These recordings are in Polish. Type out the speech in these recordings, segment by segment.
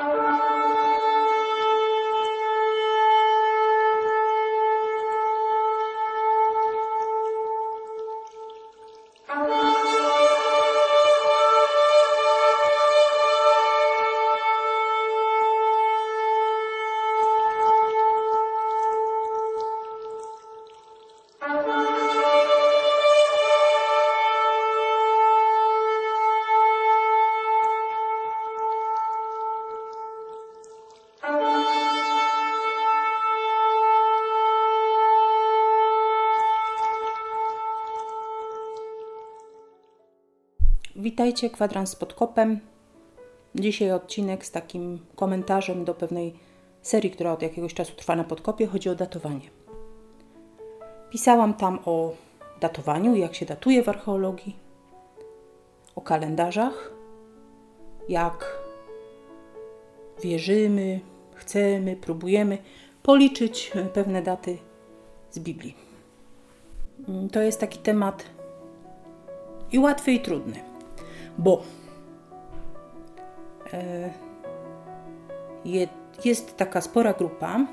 Oh. Witajcie, kwadrans pod kopem. Dzisiaj odcinek z takim komentarzem do pewnej serii, która od jakiegoś czasu trwa na podkopie. Chodzi o datowanie. Pisałam tam o datowaniu, jak się datuje w archeologii, o kalendarzach, jak wierzymy, chcemy, próbujemy policzyć pewne daty z Biblii. To jest taki temat i łatwy, i trudny bo e, jest taka spora grupa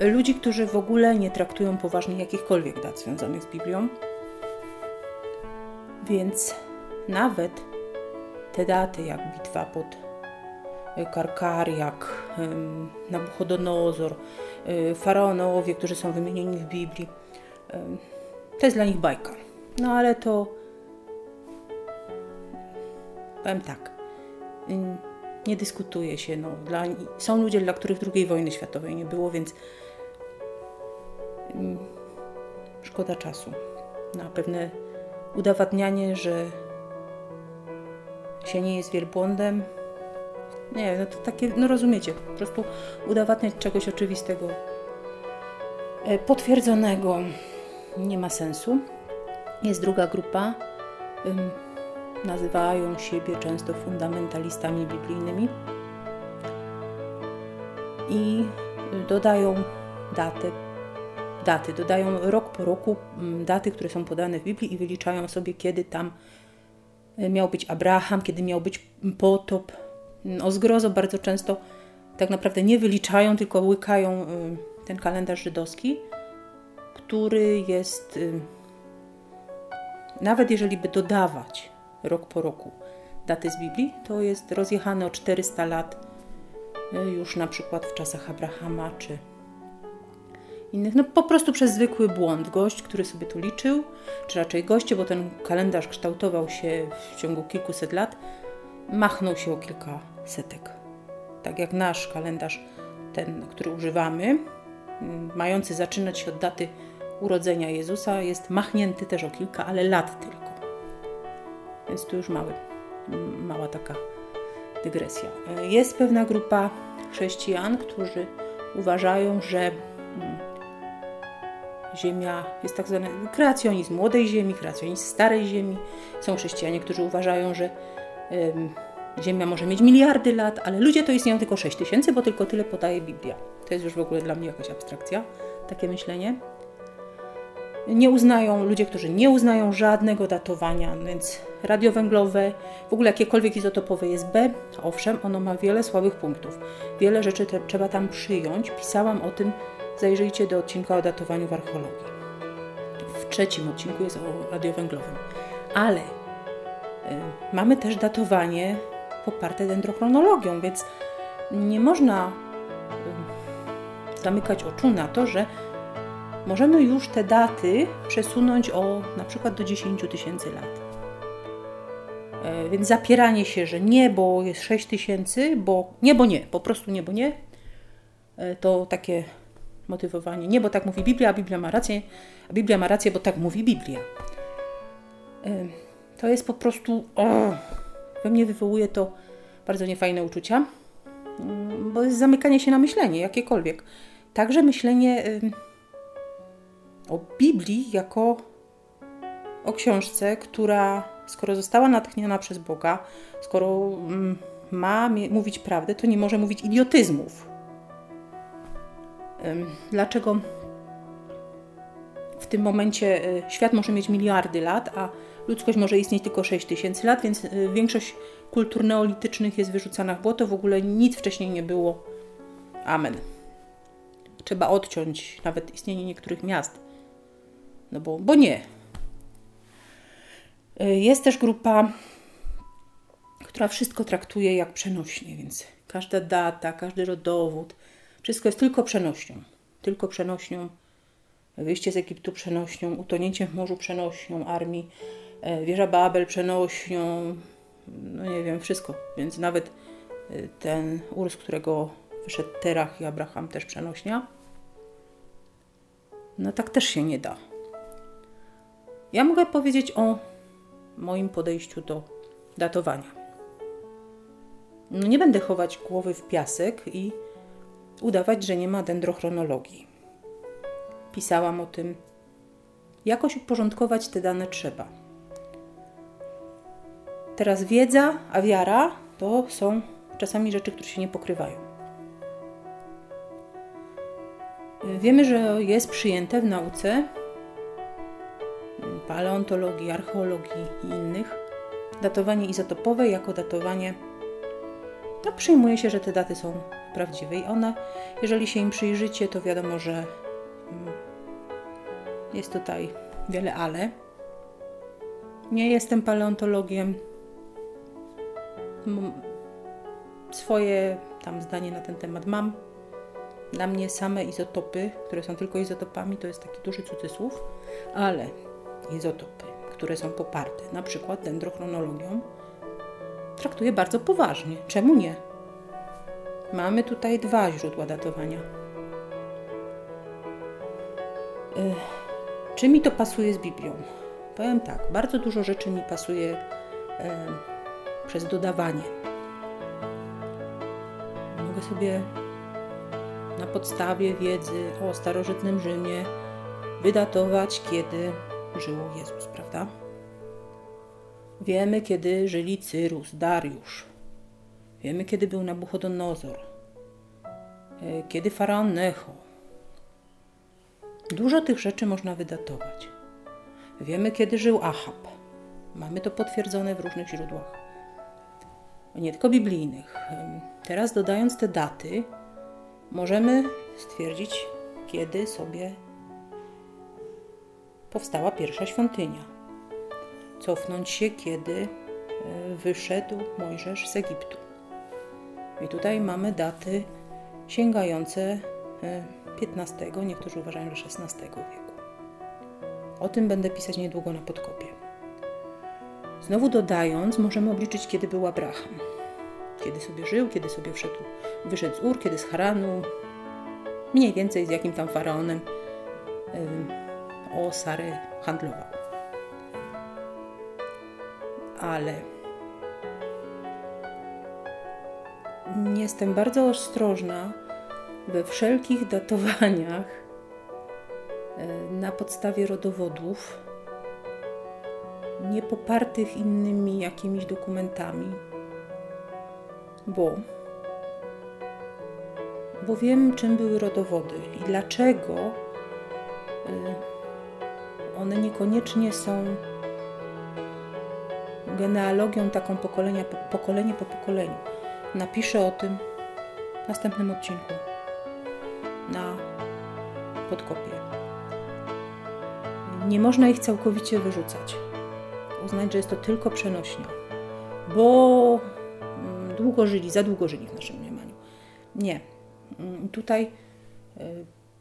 ludzi, którzy w ogóle nie traktują poważnie jakichkolwiek dat związanych z Biblią. Więc nawet te daty, jak bitwa pod Karkar, jak Nabuchodonozor, e, faraonowie, którzy są wymienieni w Biblii, to jest dla nich bajka. No ale to Powiem tak, nie dyskutuje się. No, dla, są ludzie, dla których II wojny światowej nie było, więc szkoda czasu na pewne udowadnianie, że się nie jest wielbłądem. Nie, no to takie, no rozumiecie, po prostu udowadniać czegoś oczywistego, e, potwierdzonego nie ma sensu. Jest druga grupa nazywają siebie często fundamentalistami biblijnymi i dodają datę, daty, dodają rok po roku mm, daty, które są podane w Biblii i wyliczają sobie, kiedy tam e, miał być Abraham, kiedy miał być potop. O zgrozo bardzo często tak naprawdę nie wyliczają, tylko łykają e, ten kalendarz żydowski, który jest, e, nawet jeżeli by dodawać rok po roku daty z Biblii, to jest rozjechane o 400 lat e, już na przykład w czasach Abrahama czy innych. No po prostu przez zwykły błąd. Gość, który sobie tu liczył, czy raczej goście, bo ten kalendarz kształtował się w ciągu kilkuset lat, machnął się o kilka setek. Tak jak nasz kalendarz, ten, który używamy, mający zaczynać się od daty urodzenia Jezusa, jest machnięty też o kilka, ale lat tylko. Więc tu już mały, mała taka dygresja. Jest pewna grupa chrześcijan, którzy uważają, że mm, Ziemia jest tak zwany kreacjonizm młodej Ziemi, kreacjonizm starej Ziemi. Są chrześcijanie, którzy uważają, że Ziemia może mieć miliardy lat, ale ludzie to istnieją tylko 6 tysięcy, bo tylko tyle podaje Biblia. To jest już w ogóle dla mnie jakaś abstrakcja, takie myślenie nie uznają, ludzie, którzy nie uznają żadnego datowania, więc radiowęglowe, w ogóle jakiekolwiek izotopowe jest B, owszem, ono ma wiele słabych punktów. Wiele rzeczy te, trzeba tam przyjąć. Pisałam o tym, zajrzyjcie do odcinka o datowaniu w archeologii. W trzecim odcinku jest o radiowęglowym. Ale y, mamy też datowanie poparte dendrochronologią, więc nie można y, zamykać oczu na to, że możemy już te daty przesunąć o na przykład do 10 tysięcy lat. E, więc zapieranie się, że nie, bo jest 6 tysięcy, bo nie, bo nie, po prostu nie, bo nie, e, to takie motywowanie. Nie, bo tak mówi Biblia, a Biblia ma rację, a Biblia ma rację, bo tak mówi Biblia. E, to jest po prostu, o, we mnie wywołuje to bardzo niefajne uczucia, mm, bo jest zamykanie się na myślenie, jakiekolwiek. Także myślenie o Biblii jako o książce, która skoro została natchniona przez Boga, skoro mm, ma mówić prawdę, to nie może mówić idiotyzmów. Dlaczego w tym momencie y, świat może mieć miliardy lat, a ludzkość może istnieć tylko 6 tysięcy lat, więc y, większość kultur neolitycznych jest wyrzucana w błoto, w ogóle nic wcześniej nie było. Amen. Trzeba odciąć nawet istnienie niektórych miast. No bo, bo nie. Y, jest też grupa, która wszystko traktuje jak przenośnie, więc każda data, każdy rodowód, wszystko jest tylko przenośnią. Tylko przenośnią. Wyjście z Egiptu przenośnią, utonięcie w morzu przenośnią armii, e, wieża Babel przenośnią, no nie wiem, wszystko. Więc nawet e, ten Ur, z którego wyszedł Terach i Abraham też przenośnia. No tak też się nie da. Ja mogę powiedzieć o moim podejściu do datowania. No nie będę chować głowy w piasek i udawać, że nie ma dendrochronologii. Pisałam o tym. Jakoś uporządkować te dane trzeba. Teraz wiedza, a wiara to są czasami rzeczy, które się nie pokrywają. Wiemy, że jest przyjęte w nauce paleontologii, archeologii i innych datowanie izotopowe jako datowanie no, przyjmuje się, że te daty są prawdziwe i one, jeżeli się im przyjrzycie, to wiadomo, że mm, jest tutaj wiele ale. Nie jestem paleontologiem. Swoje tam zdanie na ten temat mam. Dla mnie same izotopy, które są tylko izotopami, to jest taki duży cudzysłów, ale izotopy, które są poparte przykład dendrochronologią, traktuję bardzo poważnie. Czemu nie? Mamy tutaj dwa źródła datowania. Czy mi to pasuje z Biblią? Powiem tak, bardzo dużo rzeczy mi pasuje przez dodawanie. Mogę sobie na podstawie wiedzy o starożytnym Rzymie wydatować, kiedy żył Jezus, prawda? Wiemy, kiedy żyli Cyrus, Dariusz. Wiemy, kiedy był Nabuchodonozor. E, kiedy faraon Necho. Dużo tych rzeczy można wydatować. Wiemy, kiedy żył Ahab. Mamy to potwierdzone w różnych źródłach. Nie tylko biblijnych. Teraz dodając te daty, możemy stwierdzić, kiedy sobie powstała pierwsza świątynia cofnąć się, kiedy e, wyszedł Mojżesz z Egiptu. I tutaj mamy daty sięgające XV, e, niektórzy uważają, że XVI wieku. O tym będę pisać niedługo na podkopie. Znowu dodając, możemy obliczyć, kiedy był Abraham. Kiedy sobie żył, kiedy sobie wszedł, wyszedł z Ur, kiedy z Haranu, mniej więcej z jakim tam faraonem o Sarę handlował. Ale jestem bardzo ostrożna we wszelkich datowaniach e, na podstawie rodowodów, nie popartych innymi jakimiś dokumentami, bo, bo wiem, czym były rodowody i dlaczego e, one niekoniecznie są genealogią taką pokolenia, pokolenie po pokoleniu. Napiszę o tym w następnym odcinku na podkopie. Nie można ich całkowicie wyrzucać. Uznać, że jest to tylko przenośnia, bo mm, długo żyli, za długo żyli w naszym mniemaniu. Nie. Mm, tutaj e,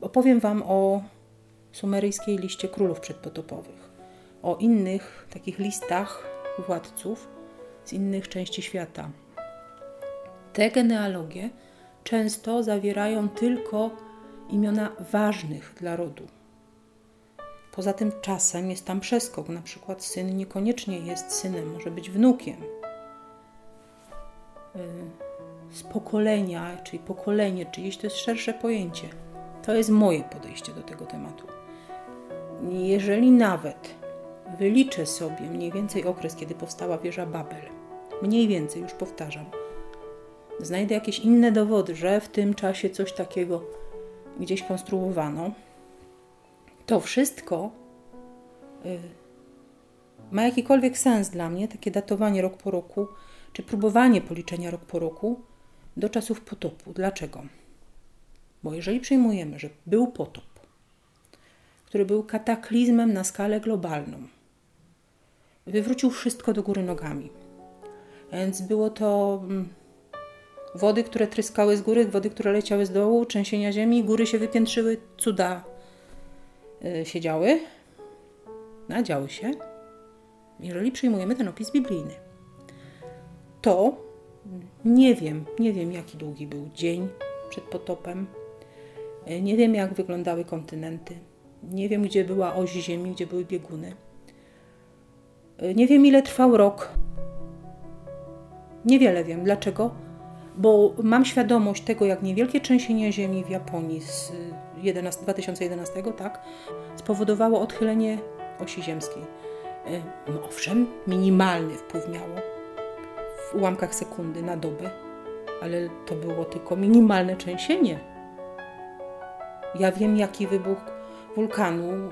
opowiem Wam o sumeryjskiej liście królów przedpotopowych, o innych takich listach władców z innych części świata. Te genealogie często zawierają tylko imiona ważnych dla rodu. Poza tym czasem jest tam przeskok, na przykład syn niekoniecznie jest synem, może być wnukiem. Y, z pokolenia, czyli pokolenie, czyjeś to jest szersze pojęcie. To jest moje podejście do tego tematu. Jeżeli nawet wyliczę sobie mniej więcej okres, kiedy powstała wieża Babel. Mniej więcej, już powtarzam. Znajdę jakieś inne dowody, że w tym czasie coś takiego gdzieś konstruowano. To wszystko y, ma jakikolwiek sens dla mnie takie datowanie rok po roku, czy próbowanie policzenia rok po roku do czasów potopu. Dlaczego? Bo jeżeli przyjmujemy, że był potop, który był kataklizmem na skalę globalną, wywrócił wszystko do góry nogami. Więc było to mm, wody, które tryskały z góry, wody, które leciały z dołu, trzęsienia ziemi, góry się wypiętrzyły, cuda yy, się działy, nadziały się, jeżeli przyjmujemy ten opis biblijny. To nie wiem, nie wiem jaki długi był dzień przed potopem, y, nie wiem jak wyglądały kontynenty, nie wiem gdzie była oś Ziemi, gdzie były bieguny. Y, nie wiem ile trwał rok. Niewiele wiem. Dlaczego? Bo mam świadomość tego, jak niewielkie trzęsienie ziemi w Japonii z 11, 2011 tak, spowodowało odchylenie osi ziemskiej. No owszem, minimalny wpływ miało w ułamkach sekundy na dobę, ale to było tylko minimalne trzęsienie. Ja wiem, jaki wybuch wulkanu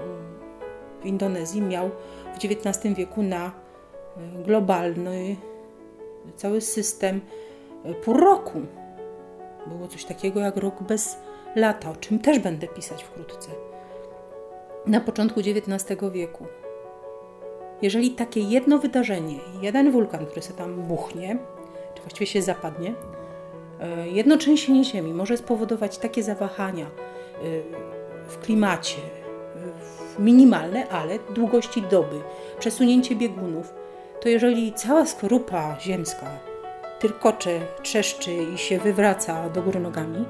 w Indonezji miał w XIX wieku na e, globalny cały system e, pół roku. Było coś takiego jak rok bez lata, o czym też będę pisać wkrótce. Na początku XIX wieku. Jeżeli takie jedno wydarzenie, jeden wulkan, który się tam buchnie, czy właściwie się zapadnie, e, jedno trzęsienie ziemi może spowodować takie zawahania w klimacie, minimalne, ale długości doby, przesunięcie biegunów, to jeżeli cała skorupa ziemska tyrkocze, trzeszczy i się wywraca do góry nogami,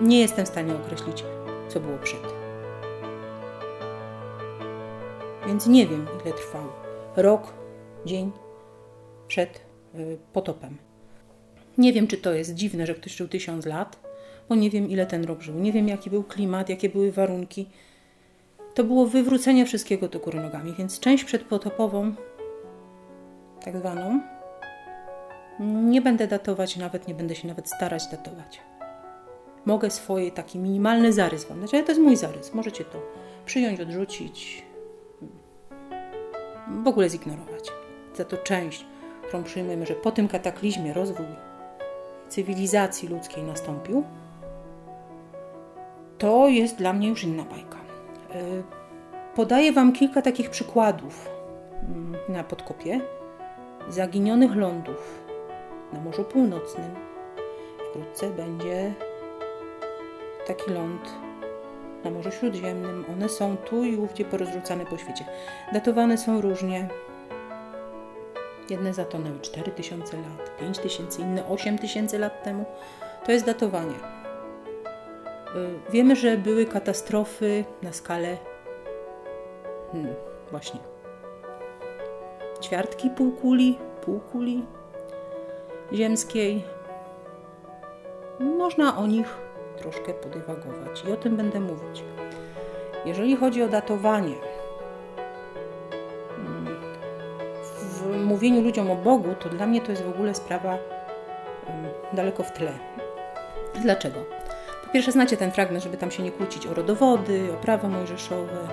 nie jestem w stanie określić, co było przed. Więc nie wiem, ile trwał rok, dzień przed y, potopem. Nie wiem, czy to jest dziwne, że ktoś żył tysiąc lat, bo nie wiem, ile ten rok żył. Nie wiem, jaki był klimat, jakie były warunki to było wywrócenie wszystkiego do góry nogami. Więc część przedpotopową, tak zwaną, nie będę datować, nawet nie będę się nawet starać datować. Mogę swoje taki minimalny zarys wam dać, ale to jest mój zarys. Możecie to przyjąć, odrzucić, w ogóle zignorować. Za to część, którą przyjmujemy, że po tym kataklizmie rozwój cywilizacji ludzkiej nastąpił, to jest dla mnie już inna bajka. Y, podaję Wam kilka takich przykładów mm, na podkopie zaginionych lądów na Morzu Północnym. Wkrótce będzie taki ląd na Morzu Śródziemnym. One są tu i ówdzie porozrzucane po świecie. Datowane są różnie. Jedne zatonęły 4000 lat, 5000, inne 8000 lat temu. To jest datowanie. Y, wiemy, że były katastrofy na skalę hmm, właśnie ćwiartki półkuli, półkuli ziemskiej. Można o nich troszkę podywagować i o tym będę mówić. Jeżeli chodzi o datowanie, hmm, w mówieniu ludziom o Bogu, to dla mnie to jest w ogóle sprawa hmm, daleko w tle. Dlaczego? Pierwsze, znacie ten fragment, żeby tam się nie kłócić o rodowody, o prawo mojżeszowe.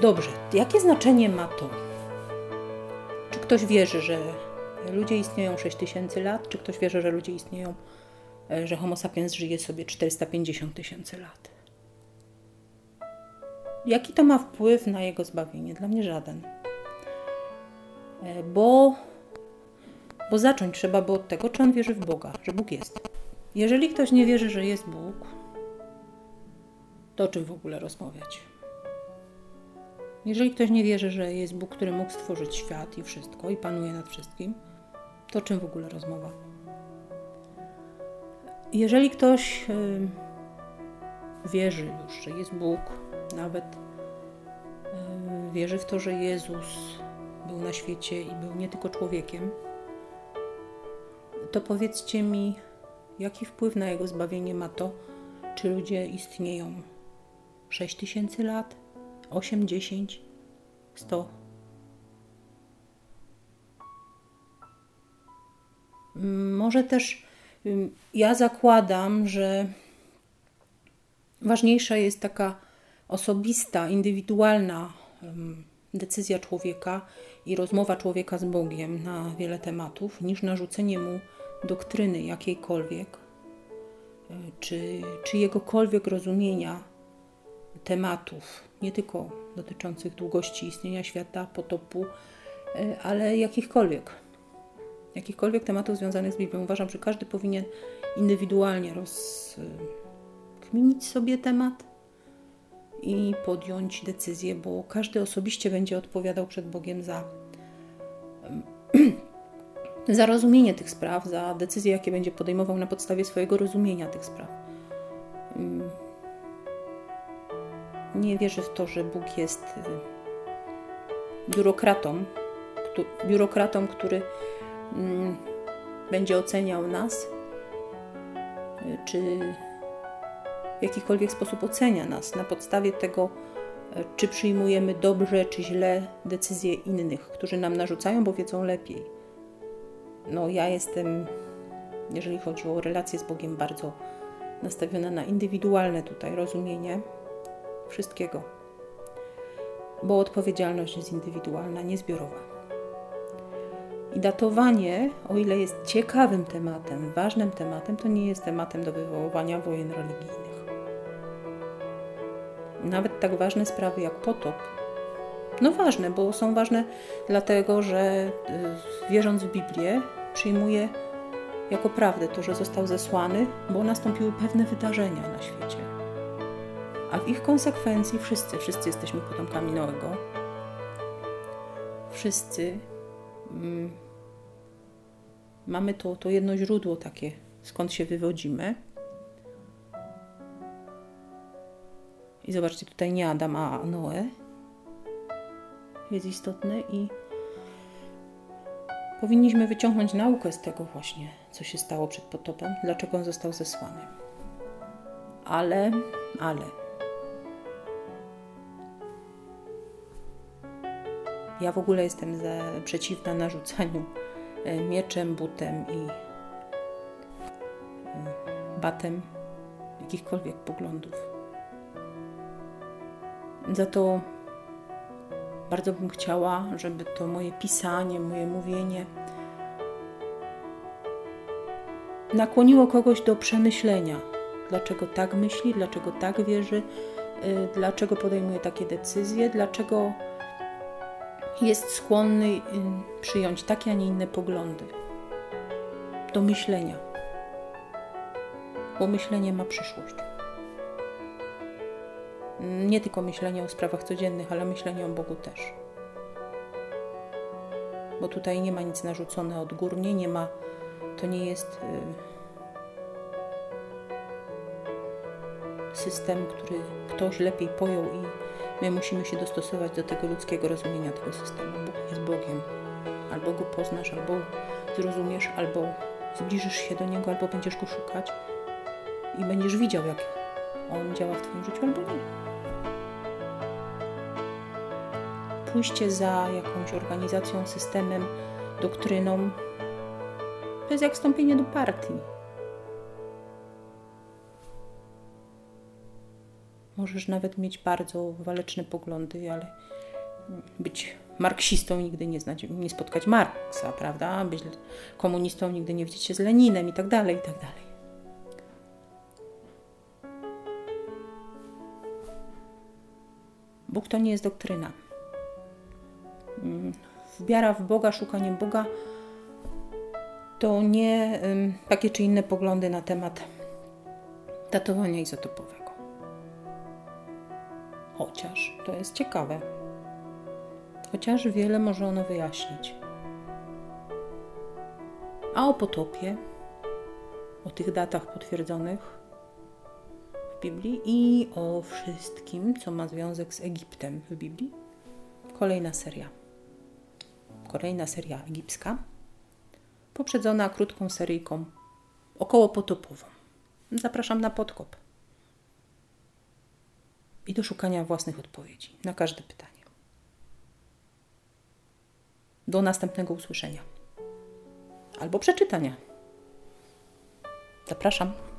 Dobrze, jakie znaczenie ma to? Czy ktoś wierzy, że ludzie istnieją 6000 lat? Czy ktoś wierzy, że ludzie istnieją, e, że Homo sapiens żyje sobie 450 tysięcy lat? Jaki to ma wpływ na jego zbawienie? Dla mnie żaden. E, bo, bo zacząć trzeba by od tego, czy on wierzy w Boga, że Bóg jest. Jeżeli ktoś nie wierzy, że jest Bóg, to czym w ogóle rozmawiać? Jeżeli ktoś nie wierzy, że jest Bóg, który mógł stworzyć świat i wszystko i panuje nad wszystkim, to czym w ogóle rozmowa? Jeżeli ktoś yy, wierzy już, że jest Bóg, nawet yy, wierzy w to, że Jezus był na świecie i był nie tylko człowiekiem, to powiedzcie mi, Jaki wpływ na jego zbawienie ma to, czy ludzie istnieją? 6 tysięcy lat, 8, 10, 100? Może też ja zakładam, że ważniejsza jest taka osobista, indywidualna decyzja człowieka i rozmowa człowieka z Bogiem na wiele tematów, niż narzucenie mu doktryny jakiejkolwiek, e, czy, czy jegokolwiek rozumienia tematów, nie tylko dotyczących długości istnienia świata, potopu, e, ale jakichkolwiek. Jakichkolwiek tematów związanych z Biblią. Uważam, że każdy powinien indywidualnie rozkminić sobie temat i podjąć decyzję, bo każdy osobiście będzie odpowiadał przed Bogiem za, za rozumienie tych spraw, za decyzje, jakie będzie podejmował na podstawie swojego rozumienia tych spraw. Mm. Nie wierzę w to, że Bóg jest y, biurokratą, biurokratą, który mm, będzie oceniał nas, y, czy w jakikolwiek sposób ocenia nas na podstawie tego, e, czy przyjmujemy dobrze czy źle decyzje innych, którzy nam narzucają, bo wiedzą lepiej. No, ja jestem, jeżeli chodzi o relacje z Bogiem, bardzo nastawiona na indywidualne tutaj rozumienie wszystkiego, bo odpowiedzialność jest indywidualna, niezbiorowa. I datowanie, o ile jest ciekawym tematem, ważnym tematem, to nie jest tematem do wywoływania wojen religijnych nawet tak ważne sprawy jak potop. No ważne, bo są ważne dlatego, że y, wierząc w Biblię, przyjmuje jako prawdę to, że został zesłany, bo nastąpiły pewne wydarzenia na świecie. A w ich konsekwencji wszyscy, wszyscy jesteśmy potomkami Noego. Wszyscy mm, mamy to, to jedno źródło takie, skąd się wywodzimy. I zobaczcie, tutaj nie Adam, a Noe jest istotne i powinniśmy wyciągnąć naukę z tego właśnie, co się stało przed potopem, dlaczego on został zesłany. Ale, ale. Ja w ogóle jestem za, przeciwna narzucaniu e, mieczem, butem i e, batem jakichkolwiek poglądów. Za to bardzo bym chciała, żeby to moje pisanie, moje mówienie nakłoniło kogoś do przemyślenia, dlaczego tak myśli, dlaczego tak wierzy, y, dlaczego podejmuje takie decyzje, dlaczego jest skłonny y, przyjąć takie, a nie inne poglądy. Do myślenia, bo myślenie ma przyszłość nie tylko myślenie o sprawach codziennych, ale myślenie o Bogu też. Bo tutaj nie ma nic narzucone odgórnie, nie ma, to nie jest y, system, który ktoś lepiej pojął i my musimy się dostosować do tego ludzkiego rozumienia tego systemu. Bóg jest Bogiem. Albo go poznasz, albo zrozumiesz, albo zbliżysz się do niego, albo będziesz go szukać i będziesz widział, jak on działa w Twoim życiu, albo nie. pójście za jakąś organizacją, systemem, doktryną, to jest jak wstąpienie do partii. Możesz nawet mieć bardzo waleczne poglądy, ale być marksistą nigdy nie znać, nie spotkać Marksa, prawda? Być komunistą nigdy nie widzieć się z Leninem i tak dalej, i tak dalej. Bóg to nie jest doktryna wiara w Boga, szukanie Boga to nie takie czy inne poglądy na temat datowania izotopowego. Chociaż to jest ciekawe. Chociaż wiele może ono wyjaśnić. A o potopie, o tych datach potwierdzonych Biblii i o wszystkim, co ma związek z Egiptem w Biblii, kolejna seria kolejna seria egipska, poprzedzona krótką seryjką około potopową. Zapraszam na podkop i do szukania własnych odpowiedzi na każde pytanie. Do następnego usłyszenia albo przeczytania. Zapraszam.